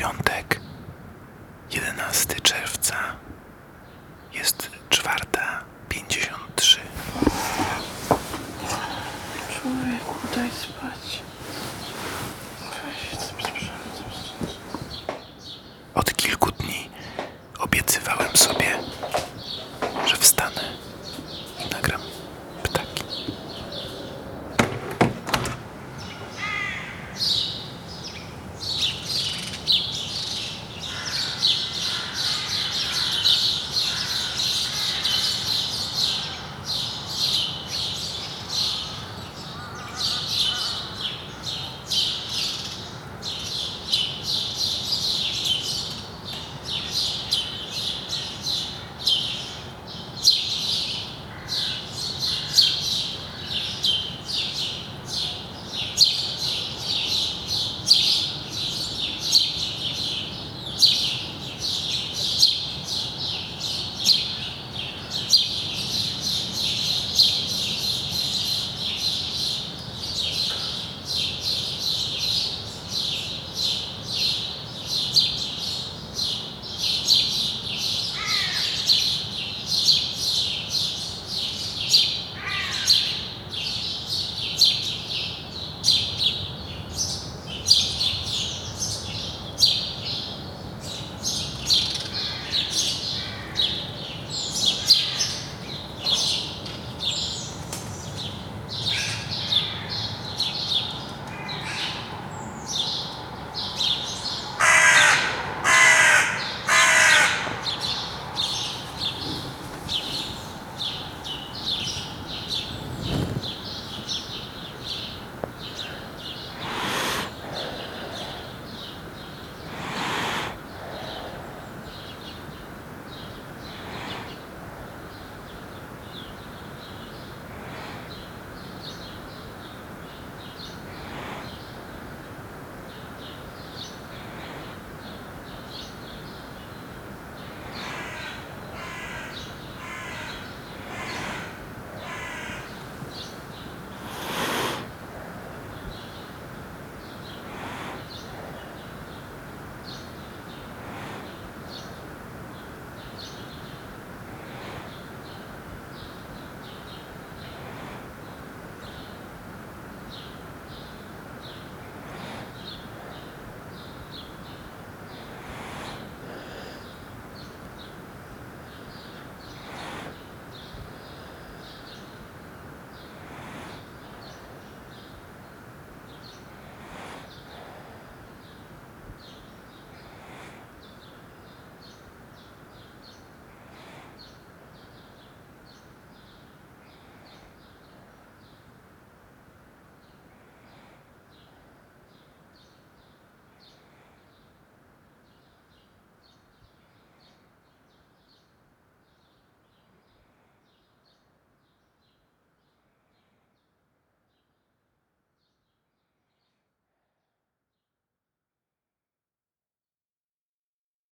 piątek, 11 czerwca. Jest czwarta, 53. Człowieku, daj spać.